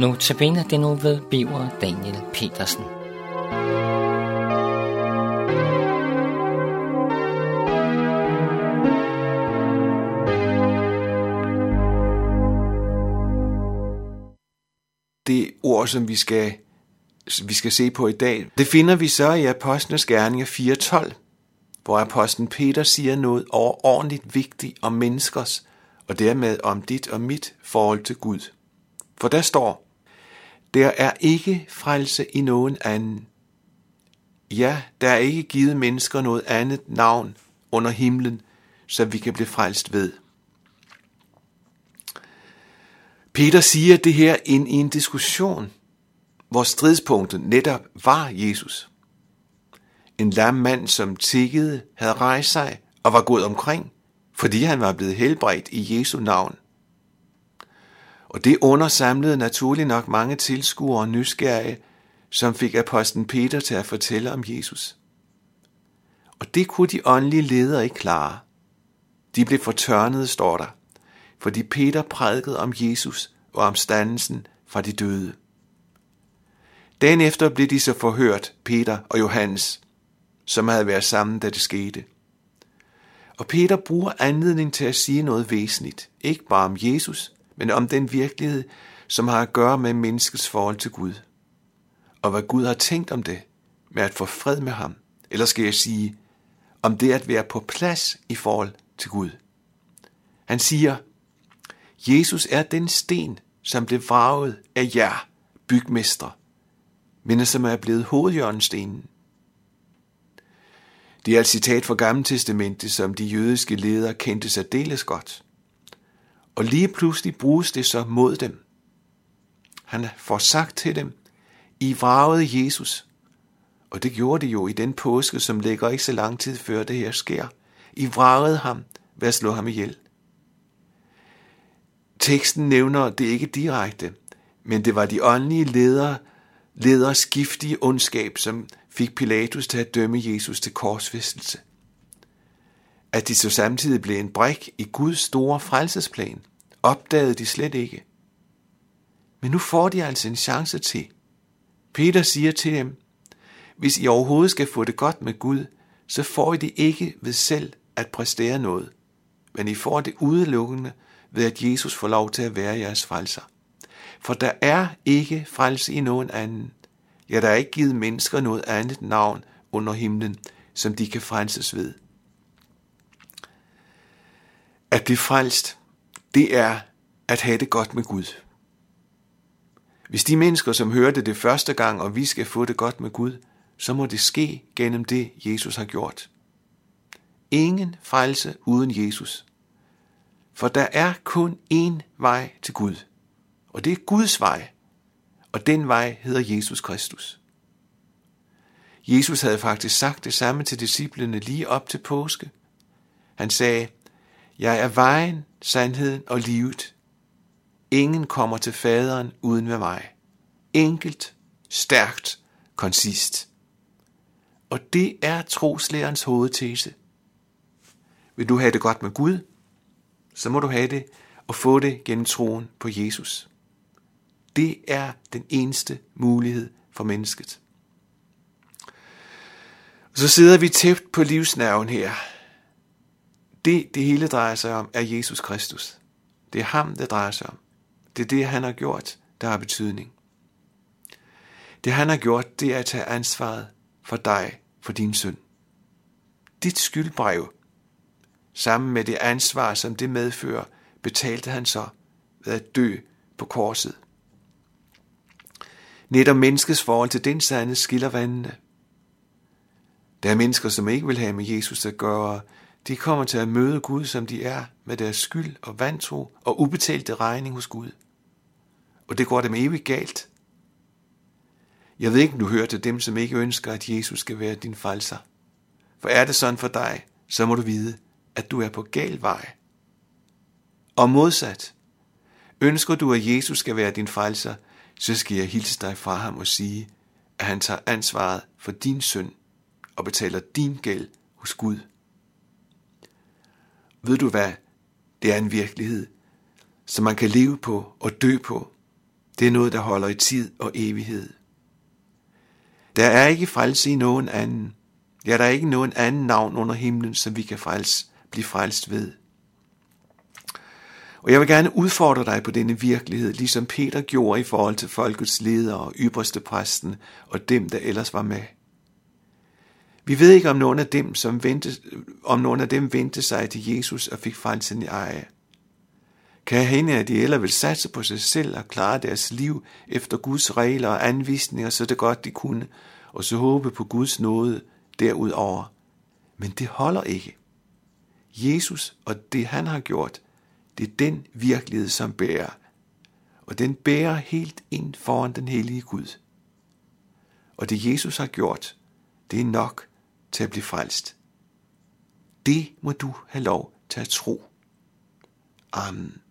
Nu tabiner det nu ved Biver Daniel Petersen. Det ord, som vi skal, vi skal se på i dag, det finder vi så i Apostlenes Gerninger 4.12, hvor apostlen Peter siger noget overordentligt vigtigt om menneskers, og dermed om dit og mit forhold til Gud. For der står, der er ikke frelse i nogen anden. Ja, der er ikke givet mennesker noget andet navn under himlen, så vi kan blive frelst ved. Peter siger det her ind i en diskussion, hvor stridspunktet netop var Jesus. En lam mand, som tikkede, havde rejst sig og var gået omkring, fordi han var blevet helbredt i Jesu navn. Og det undersamlede naturlig nok mange tilskuere og nysgerrige, som fik apostlen Peter til at fortælle om Jesus. Og det kunne de åndelige ledere ikke klare. De blev fortørnede, står der, fordi Peter prædikede om Jesus og om standelsen fra de døde. Dagen efter blev de så forhørt, Peter og Johannes, som havde været sammen, da det skete. Og Peter bruger anledning til at sige noget væsentligt, ikke bare om Jesus, men om den virkelighed, som har at gøre med menneskets forhold til Gud. Og hvad Gud har tænkt om det, med at få fred med ham, eller skal jeg sige, om det at være på plads i forhold til Gud. Han siger, Jesus er den sten, som blev vraget af jer, bygmestre, men som er blevet hovedhjørnestenen. Det er et citat fra Gamle Testamentet, som de jødiske ledere kendte særdeles godt. Og lige pludselig bruges det så mod dem. Han får sagt til dem, I vragede Jesus. Og det gjorde det jo i den påske, som ligger ikke så lang tid før det her sker. I vragede ham ved at slå ham ihjel. Teksten nævner det ikke direkte, men det var de åndelige ledere, leders giftige ondskab, som fik Pilatus til at dømme Jesus til korsfæstelse. At de så samtidig blev en brik i Guds store frelsesplan, opdagede de slet ikke. Men nu får de altså en chance til. Peter siger til dem, hvis I overhovedet skal få det godt med Gud, så får I det ikke ved selv at præstere noget, men I får det udelukkende ved at Jesus får lov til at være jeres frelser. For der er ikke frelse i nogen anden. Ja, der er ikke givet mennesker noget andet navn under himlen, som de kan frelses ved. At blive frelst, det er at have det godt med Gud. Hvis de mennesker, som hørte det første gang, og vi skal få det godt med Gud, så må det ske gennem det, Jesus har gjort. Ingen frelse uden Jesus. For der er kun én vej til Gud, og det er Guds vej, og den vej hedder Jesus Kristus. Jesus havde faktisk sagt det samme til disciplene lige op til påske. Han sagde, jeg er vejen, sandheden og livet. Ingen kommer til faderen uden ved mig. Enkelt, stærkt, konsist. Og det er troslærens hovedtese. Vil du have det godt med Gud, så må du have det og få det gennem troen på Jesus. Det er den eneste mulighed for mennesket. Så sidder vi tæt på livsnerven her. Det, det hele drejer sig om, er Jesus Kristus. Det er ham, det drejer sig om. Det er det, han har gjort, der har betydning. Det han har gjort, det er at tage ansvaret for dig, for din synd. Dit skyldbrev, sammen med det ansvar, som det medfører, betalte han så ved at dø på korset. Netop menneskets forhold til den sande skiller vandene. Der er mennesker, som ikke vil have med Jesus at gøre. De kommer til at møde Gud, som de er, med deres skyld og vantro og ubetalte regning hos Gud. Og det går dem evigt galt. Jeg ved ikke, om du hører til dem, som ikke ønsker, at Jesus skal være din falser. For er det sådan for dig, så må du vide, at du er på gal vej. Og modsat, ønsker du, at Jesus skal være din frelser, så skal jeg hilse dig fra ham og sige, at han tager ansvaret for din synd og betaler din gæld hos Gud. Ved du hvad? Det er en virkelighed, som man kan leve på og dø på. Det er noget, der holder i tid og evighed. Der er ikke frelse i nogen anden. Ja, der er ikke nogen anden navn under himlen, som vi kan frelse, blive frelst ved. Og jeg vil gerne udfordre dig på denne virkelighed, ligesom Peter gjorde i forhold til folkets ledere, ypperste præsten og dem, der ellers var med. Vi ved ikke, om nogen af dem, som vendte, om nogen af dem vendte sig til Jesus og fik frelsen i eje. Kan hende, at de eller vil satse på sig selv og klare deres liv efter Guds regler og anvisninger, så det godt de kunne, og så håbe på Guds nåde derudover. Men det holder ikke. Jesus og det han har gjort, det er den virkelighed, som bærer. Og den bærer helt ind foran den hellige Gud. Og det Jesus har gjort, det er nok til at blive frelst. Det må du have lov til at tro. Amen.